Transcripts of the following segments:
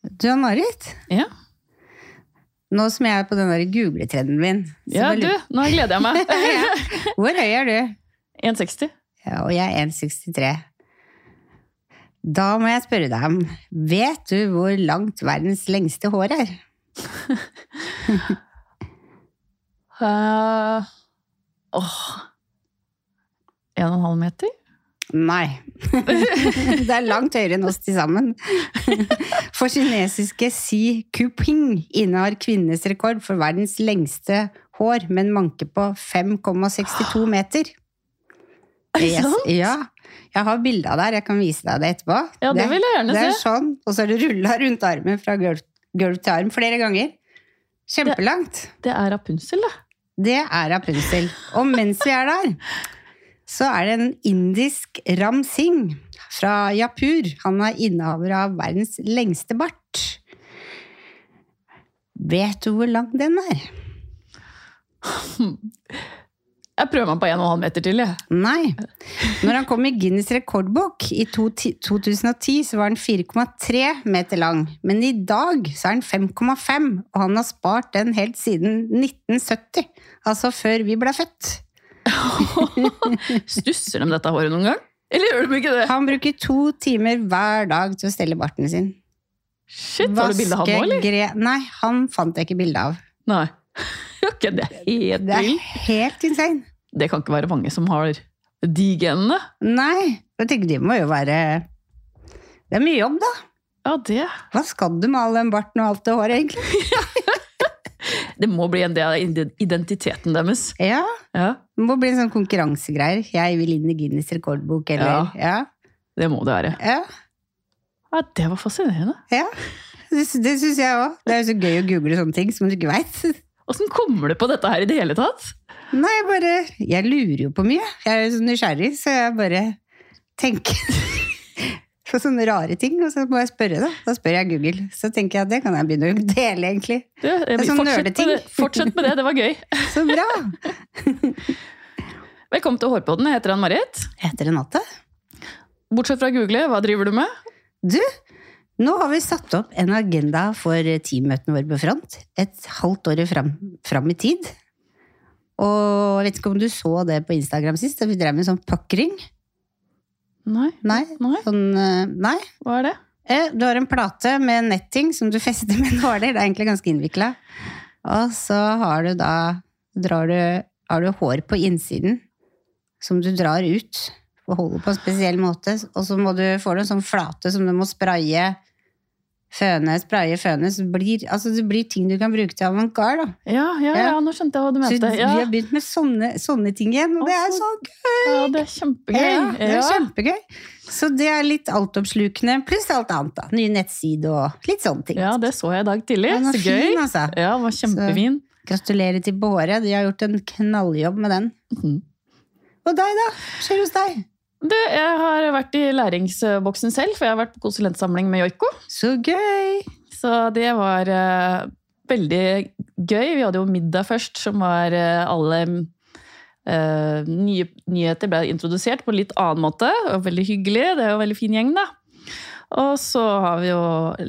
Du Marit, Ja, nå som jeg er på den googletrenden min ja du, nå gleder jeg meg. Ja. Hvor høy er du? 1,60. Ja, og jeg er 1,63. Da må jeg spørre deg om Vet du hvor langt verdens lengste hår er? Uh, åh. En og en halv meter? Nei. det er langt høyere enn oss til sammen. For kinesiske Xi Kuping innehar kvinnenes rekord for verdens lengste hår, med en manke på 5,62 meter. Er det Yes. sant? Ja. Jeg har bilde av det her, jeg kan vise deg det etterpå. Ja, det vil jeg gjerne det er se. sånn, og så er det rulla rundt armen fra gulv, gulv til arm flere ganger. Kjempelangt. Det er Rapunsel, da. Det er Rapunsel. Og mens vi er der, så er det en indisk Ram Singh fra Japur. Han er innehaver av verdens lengste bart. Vet du hvor lang den er? Jeg prøver meg på en og en halv meter til, jeg. Nei. Når han kom i Guinness rekordbok i 2010, så var den 4,3 meter lang. Men i dag så er den 5,5, og han har spart den helt siden 1970. Altså før vi ble født. Stusser de dette håret noen gang? Eller gjør de ikke det? Han bruker to timer hver dag til å stelle barten sin. Shit, har du bilde av han nå, eller? gre- Nei, han fant jeg ikke bilde av. Nei. Okay, det er helt Det er helt insane. Det kan ikke være mange som har de genene. Nei, jeg tenker det må jo være Det er mye jobb, da. Ja, det, Hva skal du med all den barten og alt det håret, egentlig? det må bli en del av identiteten deres. Ja, Ja, Det må bli en sånn konkurransegreier. Jeg vil inn i Guinness rekordbok, eller Ja. det må det være. Ja. Ja, det var fascinerende. ja. Det, det syns jeg òg. Det er jo så gøy å google sånne ting som du ikke veit. Åssen kommer du på dette her i det hele tatt? Nei, jeg bare Jeg lurer jo på mye. Jeg er jo så nysgjerrig, så jeg bare tenker på sånne rare ting, og så må jeg spørre, da. Da spør jeg Google. Så tenker jeg at det kan jeg begynne å dele, egentlig. Du, jeg, er sånn nerdeting. det. fortsett med det, det var gøy. Så bra! Velkommen til Hårpodden, jeg heter Ann-Marit. Heter Renate. Bortsett fra Google, hva driver du med? Du, nå har vi satt opp en agenda for teammøtene våre på front. Et halvt år fram, fram i tid. Og jeg vet ikke om du så det på Instagram sist, da vi drev med sånn puckring? Nei. Nei? Nei, Sånn, eh, nei? hva er det? Eh, Du har en plate med netting som du fester med nåler. Det er egentlig ganske innvikla. Og så har du da drar du, har du hår på innsiden som du drar ut og holder på en spesiell måte. Og så må du, får du en sånn flate som du må spraye, føne, spraye, føne. Så det blir, altså det blir ting du kan bruke til avantgarde. Ja, ja, ja, Ja. nå skjønte jeg hva du Så mente. vi har begynt med sånne, sånne ting igjen, og det er så gøy! ja det er kjempegøy. Ja, det er Ja. kjempegøy. Så det er litt altoppslukende, pluss alt annet. da. Nye nettsider og litt sånne ting. Ja, det så jeg i dag tidlig. Den var Så gøy. fin, altså. Ja, den var kjempefin. Gratulerer til Båre, de har gjort en knalljobb med den. Mhm. Og deg, da? Skjer hos deg? Du, jeg har vært i læringsboksen selv, for jeg har vært på konsulentsamling med Joiko. Så gøy! Så det var uh, veldig gøy. Vi hadde jo middag først, som var uh, alle uh, nye nyheter ble introdusert på en litt annen måte. Var veldig hyggelig. Det er jo en veldig fin gjeng, da. Og så har vi jo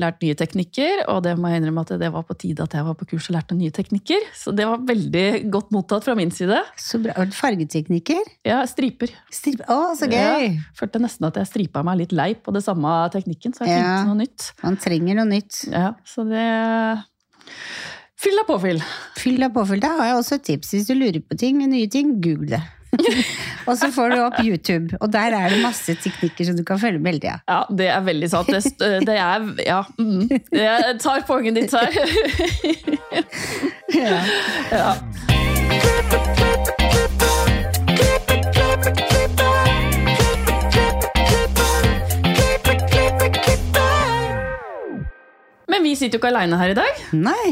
lært nye teknikker, og det må jeg innrømme at det var på tide at jeg var på kurs og lærte nye teknikker. Så det var veldig godt mottatt fra min side. Så bra. Du Fargeteknikker? Ja, striper. Strip. Å, så gøy! Følte nesten at jeg stripa meg litt lei på det samme teknikken, så jeg Ja. tenkte noe nytt. Man trenger noe nytt. Ja, så det Fyll deg påfyll. Fyll deg påfyll. Da har jeg også et tips. Hvis du lurer på ting, nye ting, google det. og så får du opp YouTube, og der er det masse teknikker som du kan følge med hele tida. Ja, det er veldig sant. Det, st- det er Ja. Mm. Jeg tar poenget ditt her. ja. Men vi sitter jo ikke aleine her i dag. Nei.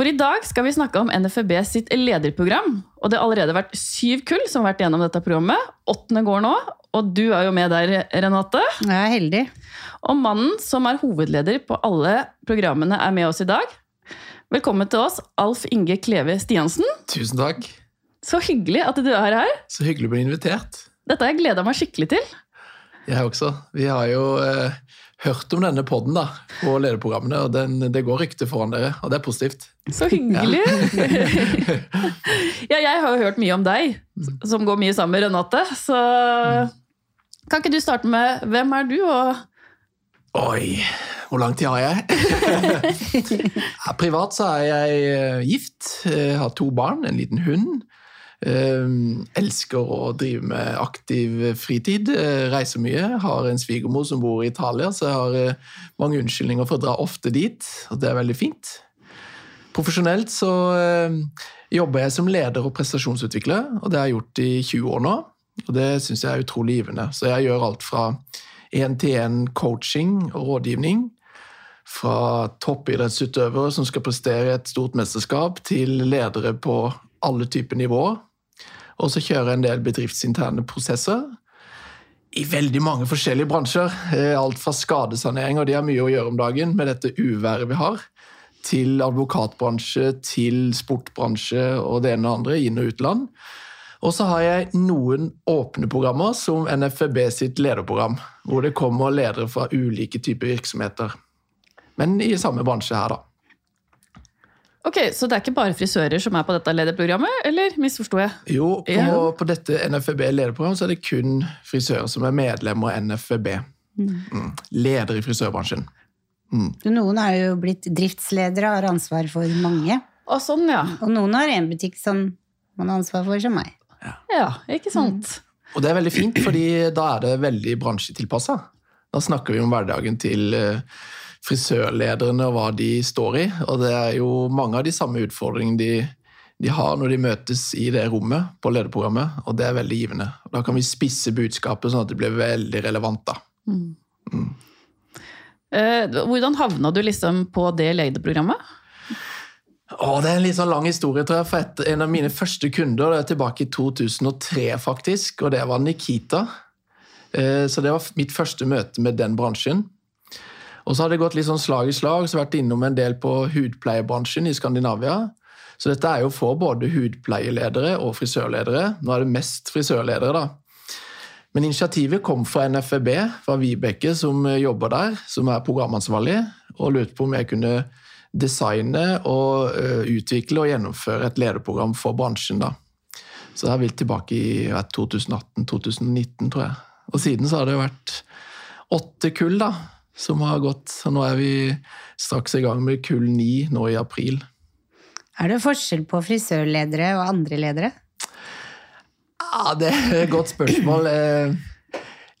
For i dag skal vi snakke om NFB sitt lederprogram. Og det har allerede vært syv kull som har vært gjennom dette programmet. Åttende går nå, og du er jo med der, Renate. Jeg er heldig. Og mannen som er hovedleder på alle programmene, er med oss i dag. Velkommen til oss, Alf Inge Kleve Stiansen. Tusen takk. Så hyggelig at du er her. Så hyggelig å bli invitert. Dette har jeg gleda meg skikkelig til. Jeg også. Vi har jo eh, hørt om denne podden da, på lederprogrammene, og den, det går rykte foran dere, og det er positivt. Så hyggelig! Ja. jeg har jo hørt mye om deg, som går mye sammen med Renate. Så kan ikke du starte med hvem er du, og Oi, hvor lang tid har jeg? ja, privat så er jeg eh, gift, jeg har to barn, en liten hund. Um, elsker å drive med aktiv fritid, uh, reiser mye. Har en svigermor som bor i Italia, så jeg har uh, mange unnskyldninger for å dra ofte dit. Og det er veldig fint. Profesjonelt så uh, jobber jeg som leder og prestasjonsutvikler, og det har jeg gjort i 20 år nå. Og det syns jeg er utrolig givende. Så jeg gjør alt fra én-til-én-coaching og rådgivning. Fra toppidrettsutøvere som skal prestere i et stort mesterskap, til ledere på alle typer nivåer. Og så kjører jeg en del bedriftsinterne prosesser i veldig mange forskjellige bransjer. Eh, alt fra skadesanering, og de har mye å gjøre om dagen med dette uværet vi har, til advokatbransje, til sportbransje og det ene og andre, inn- og utland. Og så har jeg noen åpne programmer, som NFB sitt lederprogram, hvor det kommer ledere fra ulike typer virksomheter. Men i samme bransje her, da. Ok, Så det er ikke bare frisører som er på dette lederprogrammet, eller misforsto jeg? Jo, på, Ja. på dette NFB lederprogram så er det kun frisører som er medlemmer av NFB. Mm. Leder i frisørbransjen. Noen er jo blitt driftsledere og har ansvar for mange. Og, sånn, ja. Og noen har en butikk som man har ansvar for, som meg. Ja, ikke sant? Og det er veldig fint, fordi da er det veldig bransjetilpassa. Da snakker vi om hverdagen til eh, frisørlederne og hva de står i. Og det er jo mange av de samme utfordringene de, de har når de møtes i det rommet på lederprogrammet, og det er veldig givende. Da kan vi spisse budskapet sånn at det blir veldig relevant. da. Eh, hvordan havna du liksom på det lederprogrammet? Åh, det er en litt sånn lang historie, tror jeg. For et, en av mine første kunder det er tilbake i 2003, faktisk, og det var Nikita. Eh, Så det var mitt første møte med den bransjen. Og så har det gått litt sånn slag i slag, så vært innom en del på hudpleiebransjen i Skandinavia. Så dette er jo for både hudpleieledere og frisørledere. Nå er det mest frisørledere, da. Men initiativet kom fra NFB, fra Vibeke, som jobber der, som er programansvarlig, og lurte på om jeg kunne designe og ø, utvikle og gjennomføre et lederprogram for bransjen. da. Så det er vilt tilbake i 2018-2019, tror jeg. Og siden så har det vært åtte kull da, som har gått. Nå er vi straks i gang med kull ni nå i april. Er det forskjell på frisørledere og andre ledere? Ja, Det er et godt spørsmål. Eh,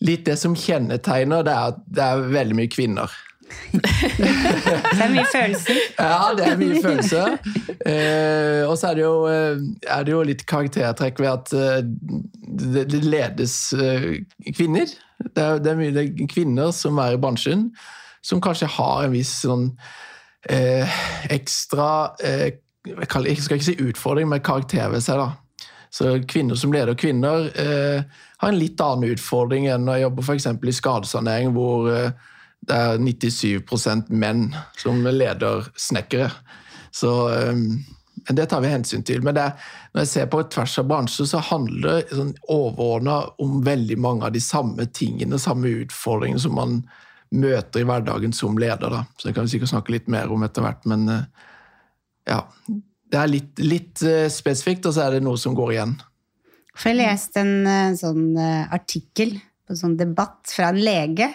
Litt det som kjennetegner, det er at det er veldig mye kvinner. Det er mye følelser. Ja, det er mye følelser. Eh, og så er eh, er det jo litt karaktertrekk ved at det, ledes kvinner. Det er, det er mye det er kvinner som er i bransjen, som kanskje har en viss sånn eh, ekstra eh, jeg, jeg skal ikke si utfordring, men karakter ved seg. da. Så kvinner som leder kvinner eh, har en litt annen utfordring enn å jobbe for eksempel i skadesanering, hvor eh, det er 97% menn som leder snekkere. Så eh, men det tar vi hensyn til. Men er- når jeg ser på tvers av bransjer, så handler det sånn overordna om veldig mange av de samme tingene, samme utfordringene som man møter i hverdagen som leder. Da. Så det kan vi sikkert snakke litt mer om etter hvert, men eh, ja. Det er litt, litt eh, spesifikt, og så er det noe som går igjen. For jeg leste en eh, sånn artikkel på en sånn debatt fra en lege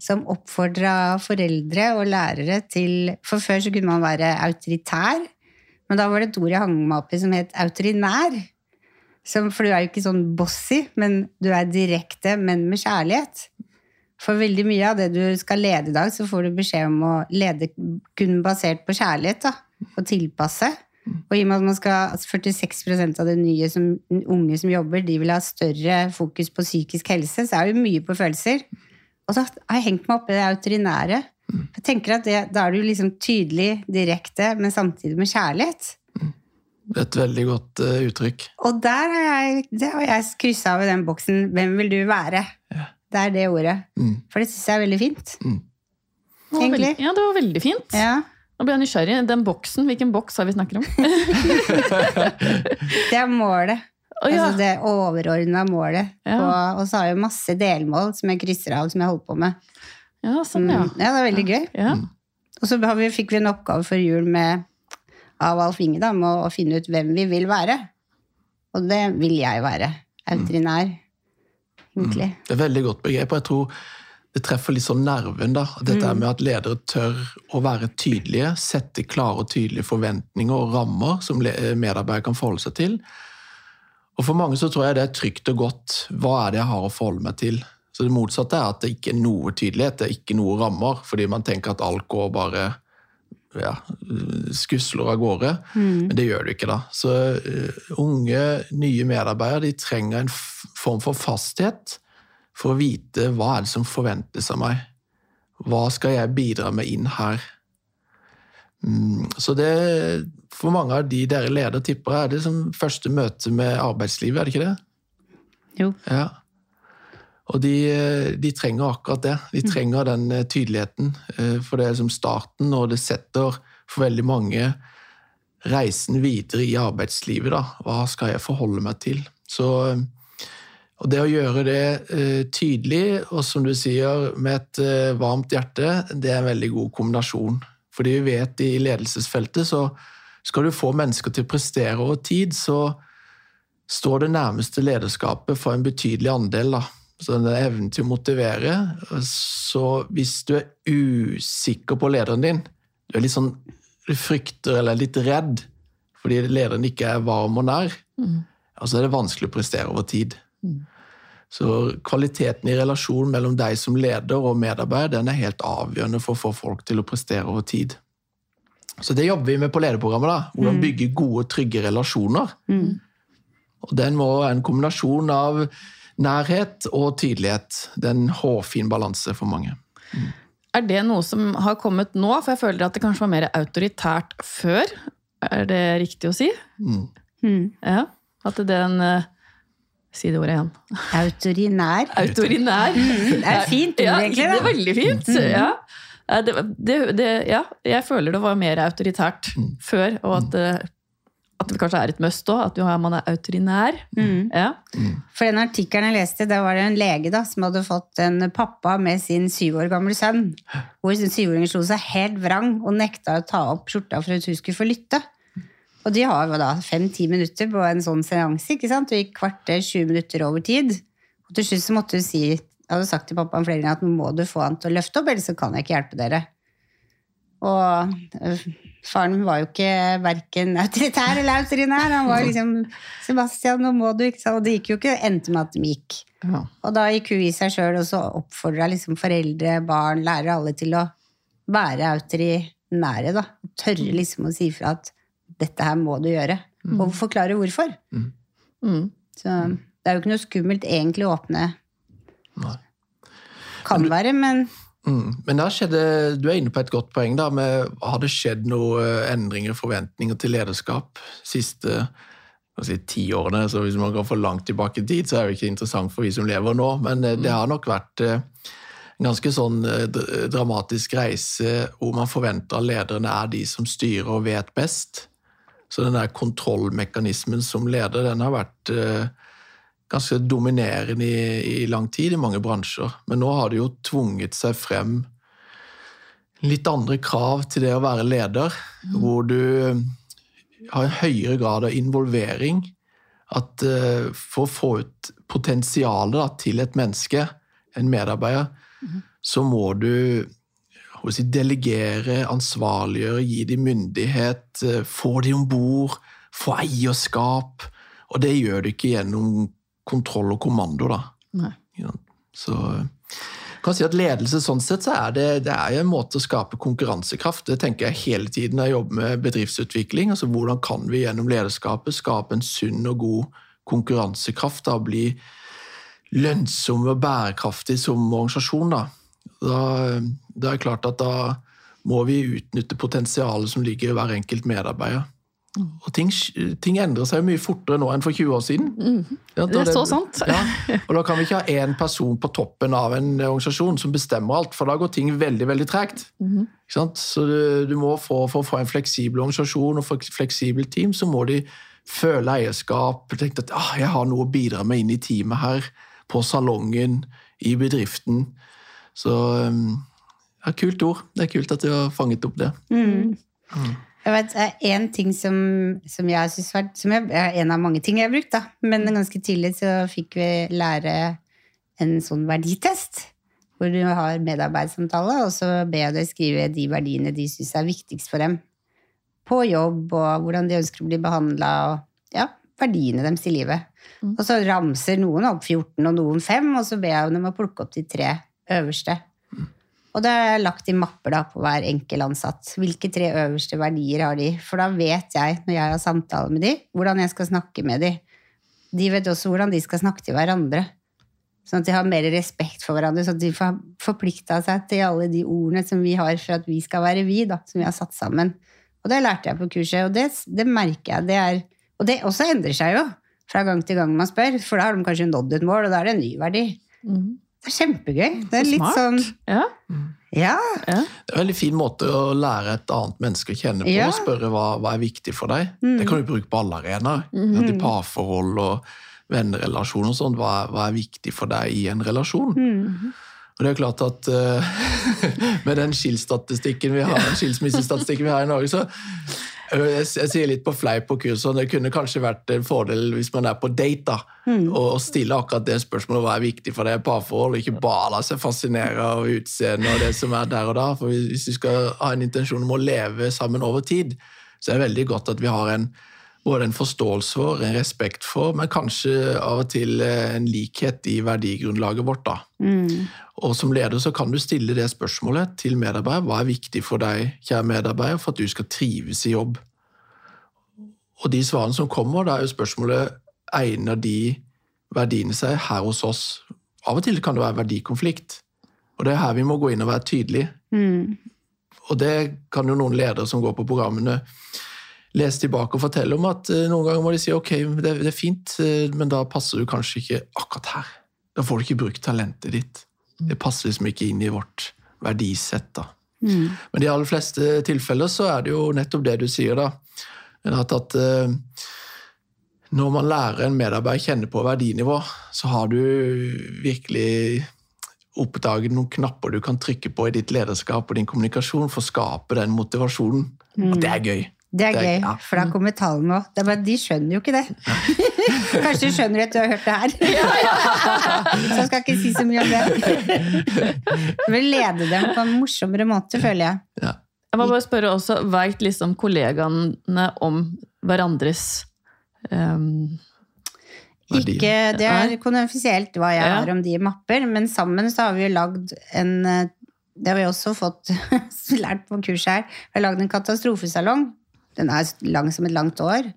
som oppfordra foreldre og lærere til For før så kunne man være autoritær, men da var det et ord jeg hang meg opp i som het autorinær. Som, for du er jo ikke sånn bossy, men du er direkte, men med kjærlighet. For veldig mye av det du skal lede i dag, så får du beskjed om å lede kun basert på kjærlighet. da, Og tilpasse. Og i og med at man skal, altså 46% av det nye som, unge som jobber, de vil ha større fokus på psykisk helse, så er det jo mye på følelser. Og så har jeg hengt meg opp i det autorinære. Jeg tenker at det, Da er du liksom tydelig, direkte, men samtidig med kjærlighet. Et veldig godt uh, uttrykk. Og der har jeg, det har jeg kryssa av i den boksen 'Hvem vil du være?' Det er det ordet. Mm. For det syns jeg er veldig fint. Mm. Egentlig. veldig- Ja, det var veldig fint. Ja, Nå ble jeg nysgjerrig. Den boksen, Hvilken boks har vi snakker om? Det er målet. Oh, ja. Altså det overordna målet. Ja. Og, og så har jeg masse delmål som jeg krysser av, som jeg holder på med. Ja, sånn, ja. Mm. Ja, det er veldig gøy. ja. Og så har vi, fikk vi en oppgave før jul med, av Alf Inge da, med å, finne ut hvem vi vil være. Og det vil jeg være. Autorinær, egentlig. Det er veldig godt begrep, og jeg tror det treffer litt sånn nerven. da. Dette Mm. er med at ledere tør å være tydelige, sette klare og tydelige forventninger og rammer som medarbeidere kan forholde seg til. Og For mange så tror jeg det er trygt og godt. Hva er det jeg har å forholde meg til? Så Det motsatte er at det ikke er noe tydelighet, det er ikke noe rammer, fordi man tenker at alt går bare ja, skusler av gårde. Men det gjør det ikke, da. Så uh, unge, nye medarbeidere de trenger en form for fasthet for å vite hva er det som forventes av meg. Hva skal jeg bidra med inn her? Mm, så det, for mange av de dere leder, tipper jeg, er det som første møte med arbeidslivet, er det ikke det? Jo. Ja. Og de, de trenger akkurat det. De trenger den eh, tydeligheten. eh, For det er som starten, og det setter for veldig mange reisen videre i arbeidslivet. Da. Hva skal jeg forholde meg til? Så, eh, og det å gjøre det tydelig, og som du sier, med et varmt hjerte, det er en veldig god kombinasjon. Fordi vi vet i ledelsesfeltet så skal du få mennesker til å prestere over tid, så står det nærmeste lederskapet for en betydelig andel. da. Så den evnen til å motivere. Så hvis du er usikker på lederen din, du er litt sånn du frykter eller er litt redd fordi lederen ikke er varm og nær, altså er det vanskelig å prestere over tid. Så kvaliteten i relasjonen mellom deg som leder og medarbeider den er helt avgjørende for å få folk til å prestere over tid. Så det jobber vi med på lederprogrammet. da. Hvordan bygge gode, trygge relasjoner. Og den må være en kombinasjon av nærhet og tydelighet. Det er en hårfin balanse for mange. Er det noe som har kommet nå? For jeg føler at det kanskje var mer autoritært før. Er det riktig å si? Mm. Mm. Ja. At det er en Si det ordet igjen. Autorinær. Autorinær. Det er fint Ja, egentlig. det er veldig fint. Ja. Eh, Det, det, det, ja. Jeg føler det var mer autoritært før, og at, eh, at det kanskje er et must òg. At man er autorinær. Mm. Ja. For den artikkelen jeg leste, da var det en lege da, som hadde fått en pappa med sin syv år gamle sønn, hvor sin syvåring slo seg helt vrang og nekta å ta opp skjorta for at hun skulle få lytte. Og de har jo da fem-ti minutter på en sånn seanse, ikke sant? Og gikk kvarter, 20 minutter over tid. Og til slutt så måtte hun si, jeg hadde sagt til pappaen flere ganger at nå må du få han til å løfte opp, ellers så kan jeg ikke hjelpe dere. Og øh, faren var jo ikke verken autoritær eller autorinær. Han var liksom Sebastian, nå må du ikke? Og det gikk jo ikke, endte med at de gikk. Ja. Og da gikk hun i seg sjøl og så oppfordra liksom foreldre, barn, lærere, alle til å være autorinære. da. Tørre liksom å si fra at dette her må du gjøre. Og forklare hvorfor. Mm. Så det er jo ikke noe skummelt egentlig å åpne. Nei. Kan være, men Mm. Men der skjedde, du er inne på et godt poeng. da, med Har det skjedd noen endringer og forventninger til lederskap siste si, ti årene? så Hvis man går for langt tilbake i tid, så er det ikke interessant for vi som lever nå. Men eh, det har nok vært eh, en ganske sånn eh, dramatisk reise hvor man forventer at lederne er de som styrer og vet best. Så den der kontrollmekanismen som leder, den har vært eh, ganske dominerende i, i lang tid i mange bransjer. Men nå har det jo tvunget seg frem litt andre krav til det å være leder, hvor du eh, har en høyere grad av involvering. At uh, for å få ut potensialet da, til et menneske, en medarbeider, så må du si, delegere, ansvarliggjøre, gi dem myndighet, uh, få dem om bord, få eierskap. Og det gjør du ikke gjennom kontroll og kommando, da. Nei. Ja, Så jeg kan si at ledelse sånn sett så er det, det er en måte å skape konkurransekraft. Det tenker jeg hele tiden når jeg jobber med bedriftsutvikling. altså Hvordan kan vi gjennom lederskapet skape en sunn og god konkurransekraft? da, Bli lønnsomme og bærekraftige som organisasjon. Da. Da, det er klart at da må vi utnytte potensialet som ligger i hver enkelt medarbeider. Og ting, ting endrer seg mye fortere nå enn for 20 år siden. Ja, Det er så sant. Ja, og da kan vi ikke ha én person på toppen av en organisasjon som bestemmer alt, for da går ting veldig veldig tregt. Ikke sant? Så du, du må få, For å få en fleksibel organisasjon og fleksibel fleksibelt team, så må de føle eierskap. tenke at ah, 'jeg har noe å bidra med inn i teamet her', på salongen, i bedriften. Så ja, kult ord. Det er kult at du har fanget opp det. Mm. Jeg vet, en ting som, som jeg synes var som jeg, en av mange ting jeg har brukt, da. Men ganske tidlig så fikk vi lære en sånn verditest. Hvor du har medarbeidssamtale, og så ber jeg deg skrive de verdiene de syns er viktigst for dem. På jobb, og hvordan de ønsker å bli behandla, og ja, verdiene deres i livet. Og så ramser noen opp 14 og noen 5, og så ber jeg dem å plukke opp de tre øverste. Og det er lagt i mapper da, på hver enkel ansatt. Hvilke tre øverste verdier har de? For da vet jeg, når jeg har samtale med de, hvordan jeg skal snakke med de. De vet også hvordan de skal snakke til hverandre. Sånn at de har mer respekt for hverandre, sånn at de får forplikta seg til alle de ordene som vi har for at vi skal være vi, da, som vi har satt sammen. Og det lærte jeg på kurset, og det, det merker jeg. Det er, og det også endrer seg jo fra gang til gang man spør, for da har de kanskje nådd et mål, og da er det en ny verdi. Det er kjempegøy. Det er Så litt smart. sånn Ja. Ja. Det er en veldig fin måte å lære et annet menneske å kjenne på. Ja. og Spørre hva, hva er viktig for deg. Det kan du bruke på alle arenaer. I parforhold og vennerelasjoner og sånn. Hva, hva er viktig for deg i en relasjon? Og det er klart at uh, med den skilsstatistikken vi har, den skilsmissestatistikken vi har i Norge, så jeg, jeg sier litt på fleip på kurset, det kunne kanskje vært en fordel hvis man er på date, da, og, og stille akkurat det spørsmålet hva er viktig for det parforhold, og ikke bare la seg fascinere av utseendet og det som er der og da. For hvis du skal ha en intensjon om å leve sammen over tid, så er det veldig godt at vi har en både en forståelse for, en respekt for, men kanskje av og til eh, en likhet i verdigrunnlaget vårt. da. Og som leder så kan du stille det spørsmålet til medarbeider. Hva er viktig for deg, kjære medarbeider, for at du skal trives i jobb? Og de svarene som kommer, da er jo spørsmålet egner de verdiene seg her hos oss? Av og til kan det være verdikonflikt. Og det er her vi må gå inn og være tydelige. Og det kan jo noen ledere som går på programmene lese tilbake og fortelle om at eh, noen ganger må de si ok, det, det er fint, eh, men da passer du kanskje ikke akkurat her. Da får du ikke brukt talentet ditt. Det passer liksom ikke inn i vårt verdisett. da. Men i de aller fleste tilfeller så er det jo nettopp det du sier, da. At, at eh, når man lærer en medarbeider å kjenne på verdinivå, så har du virkelig oppdaget noen knapper du kan trykke på i ditt lederskap og din kommunikasjon for å skape den motivasjonen. Og det er gøy. Det er Det er- gøy, ja. for da kommer tallene òg. Det er bare, de skjønner jo ikke det. Kanskje de skjønner etter å ha hørt det her. Så jeg skal ikke si så mye om det. Jeg vil lede dem på en morsommere måte, føler jeg. Ja. Jeg må bare spørre også, Veit liksom kollegaene om hverandres um. Ikke, det er Nei. hva jeg har om de i mapper, men sammen så har vi jo lagd en eh, Det har vi også fått lært på kurs her. Vi har lagd en katastrofesalong. Den er lang som et langt år.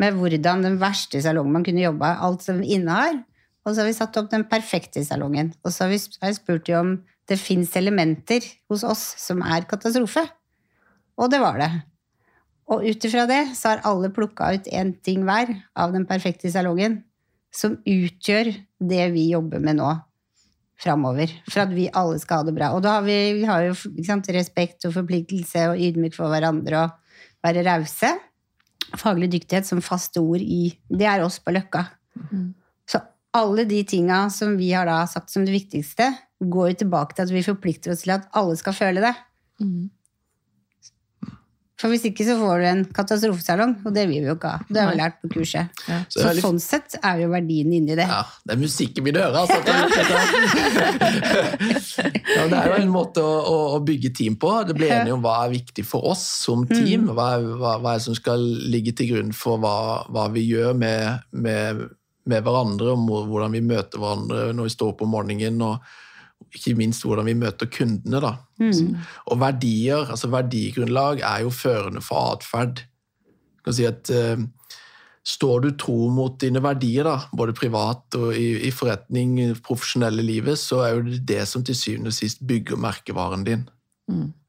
Med hvordan den verste salongen man kunne jobba, alt som inne har. Og så har vi satt opp den perfekte salongen. Og så har vi spurt om det fins elementer hos oss som er katastrofe. Og det var det. Og ut ifra det så har alle plukka ut én ting hver av den perfekte salongen som utgjør det vi jobber med nå framover. For at vi alle skal ha det bra. Og da har vi, vi har jo sant, respekt og forpliktelse og ydmyk for hverandre og være rause. Faglig dyktighet som faste ord i Det er oss på Løkka. Så alle de tinga som vi har da sagt som det viktigste, går jo tilbake til at vi forplikter oss til at alle skal føle det. For hvis ikke så får du en katastrofesalong, og det vil vi jo ikke ha. Det har vi lært på kurset. Ja. Så Så, litt- sånn sett er jo verdien inni det. Ja, det er musikken min hører. ører. Altså. ja, det er jo en måte å, å, å bygge team på. Det blir enige om hva er viktig for oss som team. Hva er, hva, hva er det som skal ligge til grunn for hva, hva vi gjør med, med, med hverandre, og hvordan vi møter hverandre når vi står opp om morgenen, og ikke minst hvordan vi møter kundene. Da. Og verdier, altså verdigrunnlag, er jo førende for atferd. Kan si at uh, Står du tro mot dine verdier, da, både privat og i, i forretning, i profesjonelle livet, så er jo det det som til syvende og sist bygger merkevaren din.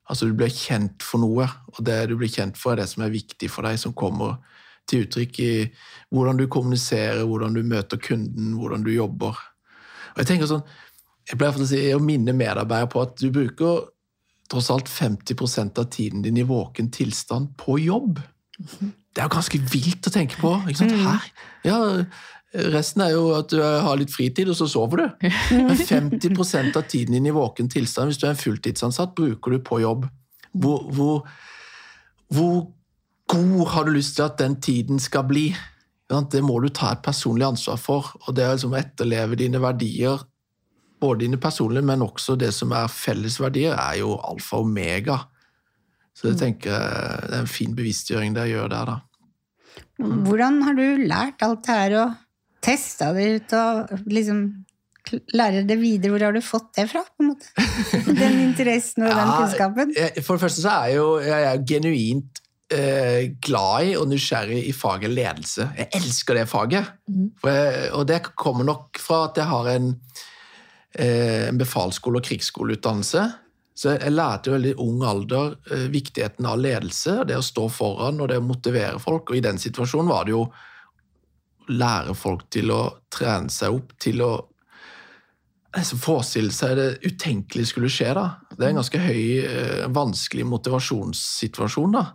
Altså Du blir kjent for noe, og det du blir kjent for, er det som er viktig for deg, som kommer til uttrykk i hvordan du kommuniserer, hvordan du møter kunden, hvordan du jobber. Og Jeg tenker sånn, jeg pleier å si, å minne medarbeidere på at du bruker tross alt 50% av tiden din i våken tilstand på jobb. det er jo ganske vilt å tenke på. ikke sant? Her, ja, Resten er jo at du har litt fritid, og så sover du. Men 50% av tiden din i våken tilstand, hvis du er en fulltidsansatt, bruker du på jobb. Hvor, hvor, hvor god har du lyst til at den tiden skal bli? Det må du ta et personlig ansvar for. Og det å liksom etterleve dine verdier, både dine personlige, men også det som er fellesverdier, er jo alfa og omega. Så jeg tenker det er en fin bevisstgjøring det gjør der, da. Hvordan har du lært alt det her og testa det ut og liksom lære det videre? Hvor har du fått det fra? på en måte? Den interessen og den kunnskapen? jeg- For det første så er jeg jo jeg er genuint eh, glad i og nysgjerrig i faget ledelse. Jeg elsker det faget. For jeg, og det kommer nok fra at jeg har en, eh, en befalsskole- og krigsskoleutdannelse. Så jeg, lærte jo veldig ung alder eh, viktigheten av ledelse, det å stå foran og det å motivere folk. Og i den situasjonen var det jo å lære folk til å trene seg opp til å altså, forestille seg det utenkelige skulle skje. da. Det er en ganske høy, eh, vanskelig motivasjonssituasjon. da.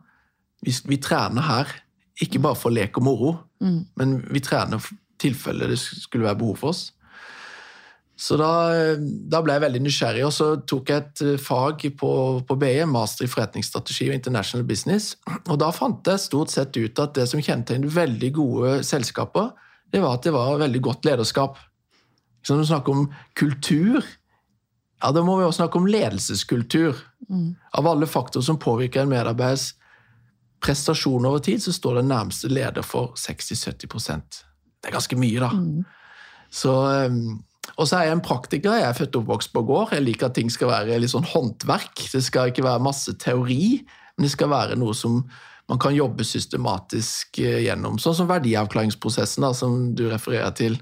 Vi, vi trener her, ikke bare for lek og moro, Mm. men vi trener i tilfelle det skulle være behov for oss. Så da, eh, da ble jeg veldig nysgjerrig, og så tok jeg et eh, fag på, på BI, master i forretningsstrategi og international business. Og da fant jeg stort sett ut at det som kjennetegnet veldig gode selskaper, det var at det var veldig godt lederskap. Så når vi snakker om kultur, ja, da må vi også snakke om ledelseskultur. Mm. Av alle faktorer som påvirker en medarbeiders prestasjon over tid, så står den nærmeste leder for 60-70% Det er ganske mye, da. Mm. Så, um, og så er jeg en praktiker. Jeg er født og oppvokst på gård. Jeg liker at ting skal være litt sånn håndverk. Det skal ikke være masse teori, men det skal være noe som man kan jobbe systematisk eh, gjennom. Sånn som verdiavklaringsprosessen, da, som du refererer til.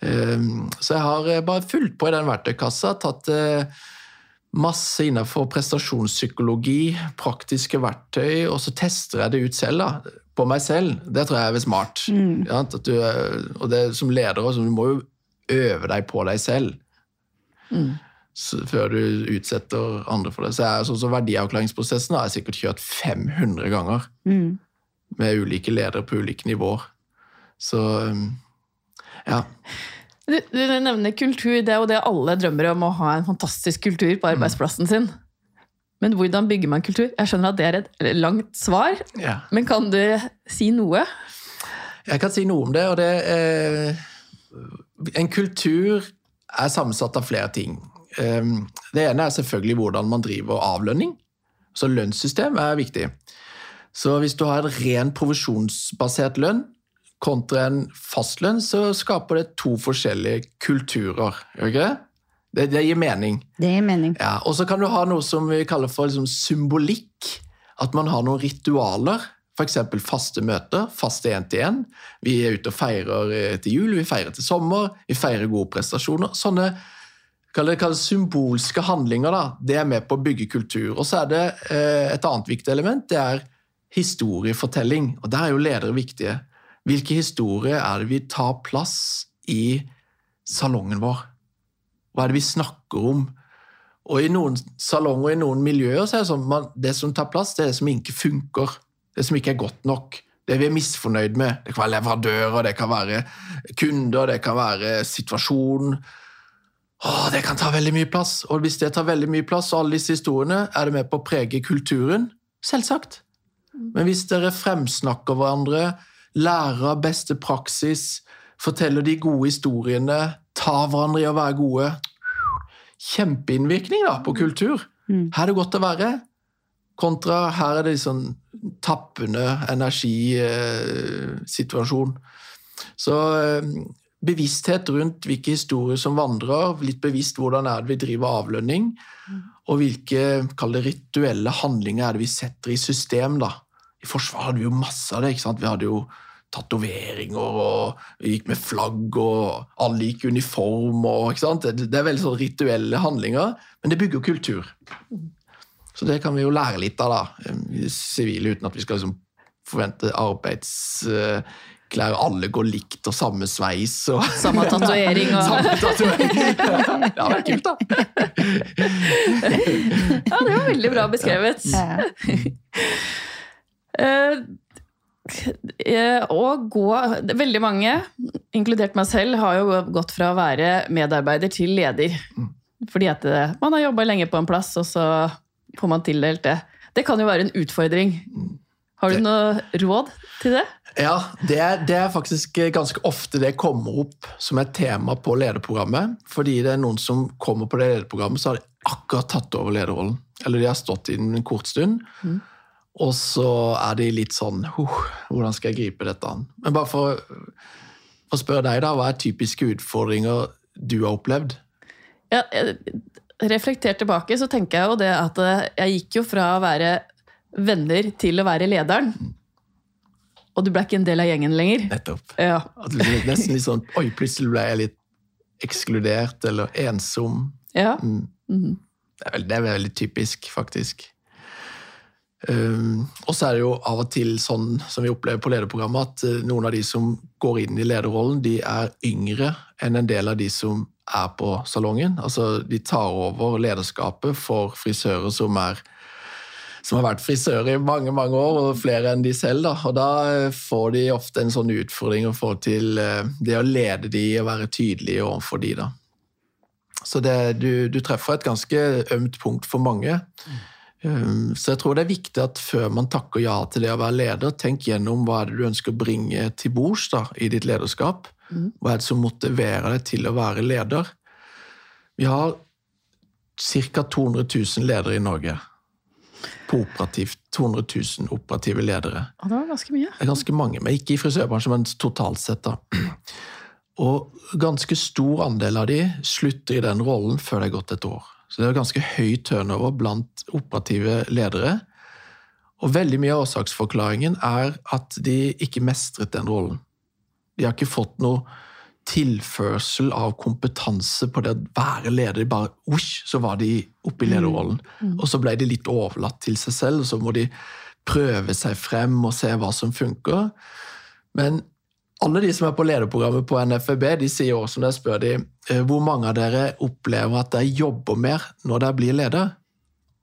Um, Så jeg har eh, bare fulgt på i den verktøykassa, tatt eh, masse innenfor prestasjonspsykologi, praktiske verktøy, og så tester jeg det ut selv, da. På meg selv. Det tror jeg er smart. Mm. Ja, at du, og det som leder også, du må jo øve deg på deg selv Mm. så, før du utsetter andre for det. Så er, så, så Verdiavklaringsprosessen har jeg sikkert kjørt 500 ganger Mm. med ulike ledere på ulike nivåer. Så um, ja. Du, du nevner kultur. Det er jo det alle drømmer om, å ha en fantastisk kultur på arbeidsplassen sin. Men hvordan bygger man kultur? Jeg skjønner at det er et langt svar, ja. men kan du si noe? Jeg kan si noe om det, og det eh, En kultur er sammensatt av flere ting. Eh, det ene er selvfølgelig hvordan man driver avlønning. Så lønnssystem er viktig. Så hvis du har en ren provisjonsbasert lønn kontra en fastlønn, så skaper det to forskjellige kulturer. Det? Det, det gir mening. Det gir mening. Ja, og så kan du ha noe som vi kaller for liksom symbolikk. At man har noen ritualer. F.eks. faste møter, faste én-til-én. Vi er ute og feirer eh, til jul, vi feirer til sommer, vi feirer gode prestasjoner. Sånne kall det, symbolske handlinger da, det er med på å bygge kultur. Og så er det eh, et annet viktig element, det er historiefortelling. Og der er jo ledere viktige. Hvilke historier er det vi tar plass i salongen vår? Hva er det vi snakker om? Og i noen salonger, i noen miljøer, så er det sånn man, det som tar plass, det er det som ikke funker. Det som ikke er godt nok. Det vi er misfornøyd med. Det kan være leverandører, det kan være kunder, det kan være situasjon. Åh, det kan ta veldig mye plass. Og hvis det tar veldig mye plass, og alle disse historiene, er det med på å prege kulturen? Selvsagt. Men hvis dere fremsnakker hverandre, lærer av beste praksis, forteller de gode historiene, tar hverandre i å være gode Kjempeinnvirkning da, på kultur. Mm. Her er det godt å være. Kontra her er det sånn tappende energisituasjon. Så eh, bevissthet rundt hvilke historier som vandrer, litt bevisst hvordan er det vi driver avlønning, og hvilke det, rituelle handlinger er det vi setter i system. da. I Forsvaret hadde vi jo masse av det. ikke sant? Vi hadde jo tatoveringer, og vi gikk med flagg, og alle gikk i uniform. og ikke sant? Det er veldig sånn rituelle handlinger, men det bygger kultur. Så det kan vi jo lære litt av, da, sivile, uten at vi skal liksom forvente arbeidsklær. Alle går likt og samme sveis. og... Samme tatovering og Samme tatovering. Ja, det er kult, da. Ja, det var veldig bra beskrevet. Ja. Eh, eh, å gå Veldig mange, inkludert meg selv, har jo gått fra å være medarbeider til leder. Fordi at eh, man har jobba lenge på en plass, og så får man tildelt det. Det kan jo være en utfordring. Har du noe råd til det? Ja, det er, det er faktisk ganske ofte det kommer opp som et tema på lederprogrammet. Fordi det er noen som kommer på det lederprogrammet, så har de akkurat tatt over lederrollen. Eller de har stått i den en kort stund. Og så er de litt sånn Hvordan skal jeg gripe dette an? Men bare for, for å spørre deg, da. Hva er typiske utfordringer du har opplevd? Ja, jeg- reflektert tilbake, så tenker jeg jo det at eh, jeg gikk jo fra å være venner til å være lederen. Og du ble ikke en del av gjengen lenger. Nettopp. Ja. At du ble nesten litt sånn Oi, plutselig ble jeg litt ekskludert eller ensom. ja. Mm. Mhm. Det er, veldig, det er veldig typisk, faktisk. Um, og så er det jo av og til sånn som vi opplever på lederprogrammet, at eh, noen av de som går inn i lederrollen, de er yngre enn en del av de som er på salongen. Altså, de tar over lederskapet for frisører som er som har vært frisører i mange mange år, og flere enn de selv. Da. Og da eh, får de ofte en sånn utfordring å få til eh, det å lede de og være tydelig overfor de. Da. Så det, du, du treffer et ganske ømt punkt for mange. Um, Så jeg tror det er viktig at før man takker ja til det å være leder, tenk gjennom hva er det du ønsker å bringe til bords da, i ditt lederskap. Hva er det som motiverer deg til å være leder? Vi har ca. 200 000 ledere i Norge. På operativt. 200 000 operative ledere. Og det var ganske mye. Det er ganske mange, men ikke i frisørbransjen, men totalt sett. da. Og ganske stor andel av de slutter i den rollen før det er gått et år. Så det er ganske høy turnover blant operative ledere. Og veldig mye av årsaksforklaringen er at de ikke mestret den rollen. De har ikke fått noe tilførsel av kompetanse på det å være leder. Bare, osj, så var de oppe i lederrollen. Og så ble de litt overlatt til seg selv, og så må de prøve seg frem og se hva som funker. Men alle de som er på lederprogrammet på NFB, de sier også når jeg spør de, eh, hvor mange av dere opplever at dere jobber mer når dere blir leder.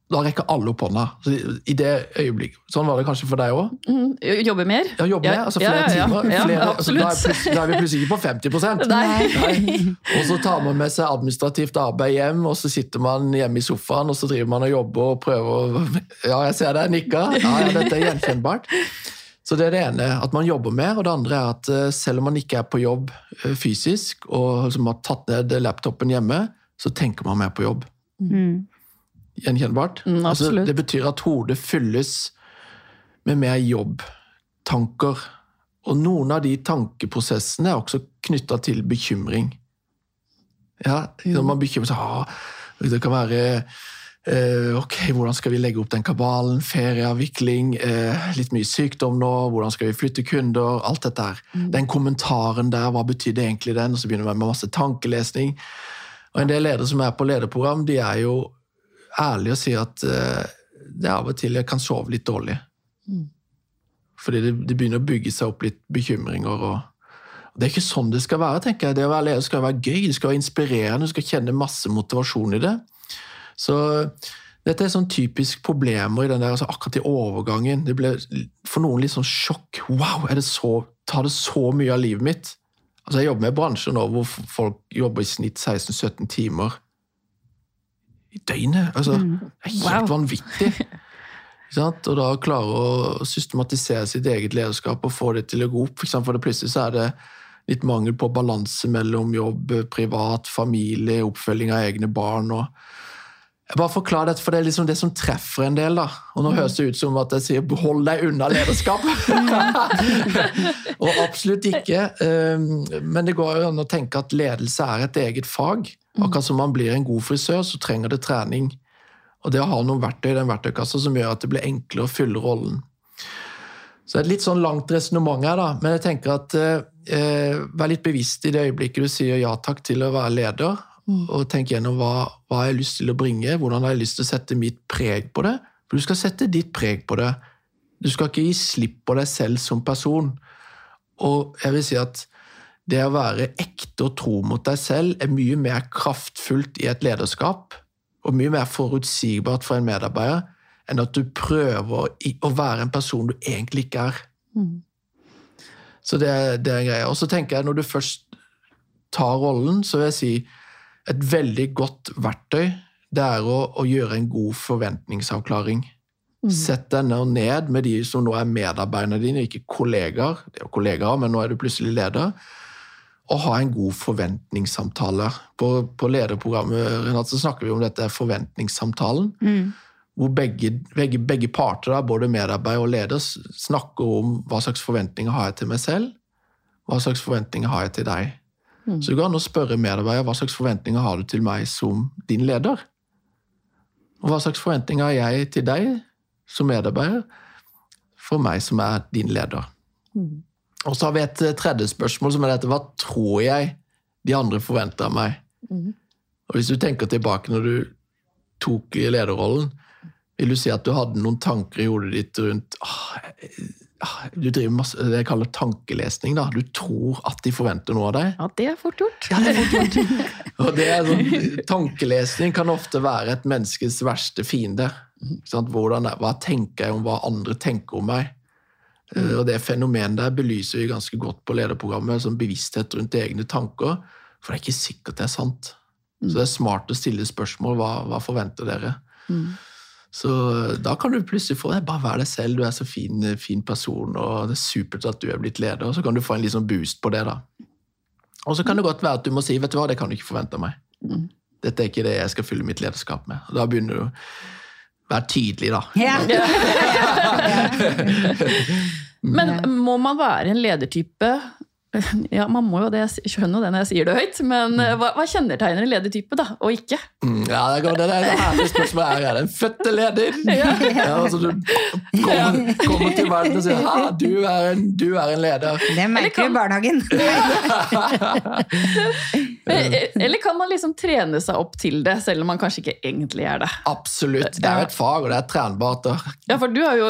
Da rekker alle opp hånda. Så I det øyeblikket. Sånn var det kanskje for deg òg? Mm, Jobbe mer? Ja, jobbe mer, altså flere ja, ja, timer. ja, flere, altså, da, er da er vi plutselig ikke på 50 Nei. Nei. Og så tar man med seg administrativt arbeid hjem, og så sitter man hjemme i sofaen og så driver man og jobber og prøver å Ja, jeg ser deg nikker. Ja, ja, dette er gjenkjennbart. Så det er det ene, at man jobber mer. Og det andre er at eh, selv om man ikke er på jobb eh, fysisk, og liksom har tatt ned laptopen hjemme, så tenker man mer på jobb. Mm. Gjenkjennbart? Mm, altså, det betyr at hodet fylles med mer jobbtanker. Og noen av de tankeprosessene er også knytta til bekymring. Ja, når man bekymrer seg ah, Det kan være Ok, hvordan skal vi legge opp den kabalen? Ferieavvikling, eh, litt mye sykdom nå, hvordan skal vi flytte kunder? Alt dette her. Den kommentaren der, hva betydde egentlig den? Og så begynner vi med masse tankelesning. Og en del ledere som er på lederprogram, de er jo ærlige og sier at eh, det av og til jeg kan sove litt dårlig. Fordi det, det begynner å bygge seg opp litt bekymringer. og Det er ikke sånn det skal være. tenker jeg. Det å være leder skal være gøy, det skal være inspirerende, du skal kjenne masse motivasjon i det. Så dette er sånn typisk problemer i den der, altså akkurat i overgangen. Det ble for noen litt sånn sjokk. Wow, er det så, tar det så mye av livet mitt? Altså Jeg jobber med bransjer nå hvor folk jobber i snitt 16-17 timer i døgnet. Altså, Det er helt Wow. vanvittig. Og da klare å systematisere sitt eget lederskap og få det til å gå opp. For eksempel, for det plutselig så er det litt mangel på balanse mellom jobb, privat, familie, oppfølging av egne barn. og bare forklarer dette, for Det er liksom det som treffer en del. da. Og Nå høres det ut som at jeg sier 'hold deg unna lederskap'. og absolutt ikke. Um, Men det går jo an å tenke at ledelse er et eget fag. Akkurat som man blir en god frisør, så trenger det trening. Og det å ha noen verktøy i den verktøykassa som gjør at det blir enklere å fylle rollen. Så det er et litt sånn langt resonnement her, da. Men jeg tenker at eh, vær litt bevisst i det øyeblikket du sier ja takk til å være leder. Og tenk gjennom hva, hva har lyst til å bringe, hvordan har jeg lyst til å sette mitt preg på det. For du skal sette ditt preg på det. Du skal ikke gi slipp på deg selv som person. Og jeg vil si at det å være ekte og tro mot deg selv er mye mer kraftfullt i et lederskap, og mye mer forutsigbart for en medarbeider, enn at du prøver å være en person du egentlig ikke er. Så det, det er greia. Og så tenker jeg, når du først tar rollen, så vil jeg si et veldig godt verktøy, det er å, å gjøre en god forventningsavklaring. Sett deg ned med de som nå er medarbeiderne dine, ikke kollegaer. Det er jo kollegaer, men nå er du plutselig leder. Og ha en god forventningssamtale. På, på lederprogrammet Renat, så snakker vi om dette forventningssamtalen. Mm. Hvor begge, begge, begge parter, da, både medarbeider og leder, snakker om hva slags forventninger har jeg til meg selv, hva slags forventninger har jeg til deg. Mm. Så det går an å spørre medarbeider hva slags forventninger har du til meg som din leder. Og hva slags forventninger har jeg til deg som medarbeider for meg som er din leder. Mm. Og så har vi et eh, tredje spørsmål, som er dette hva tror jeg de andre forventer av meg? Mm. Og hvis du tenker tilbake når du tok lederrollen, vil du si at du hadde noen tanker i hodet ditt rundt ah, ah, Du driver masse, det jeg kaller tankelesning. da. Du tror at de forventer noe av deg. Ja, det er fort gjort. Ja, det er fort gjort. Og det er sånn, tankelesning kan ofte være et menneskes verste fiende. Hvordan, hva tenker jeg om hva andre tenker om meg? Mm. Og Det fenomenet der belyser vi ganske godt på lederprogrammet, som bevissthet rundt egne tanker. For det er ikke sikkert det er sant. Så det er smart å stille spørsmål. Hva, hva forventer dere? Mm. Så eh, da kan du plutselig få det. Bare vær deg selv, du er så fin, fin person, og det er supert at du er blitt leder. Og så kan du få en sånn boost på det, da. Og så kan det godt være at du må si vet du hva, det kan du ikke forvente av meg. Mm. Dette er ikke det jeg skal fylle mitt lederskap med. Og da begynner du å være tydelig, da. Yeah. Men må man være en ledertype Ja, man må jo det, jeg skjønner jo det når jeg sier det høyt, men eh, hva, hva kjennetegner en ledertype, da, og ikke? Mm, ja, det er godt. Det er et herlig spørsmålet. Er jeg den fødte leder? Ja. altså, du kommer, kommer til verden og sier ha, du er en, du er en leder. Det merker du i barnehagen. Eh, Eller kan man liksom trene seg opp til det, selv om man kanskje ikke egentlig er det? Absolutt. Det er jo et fag, og det er trenbart. Ja, for du har jo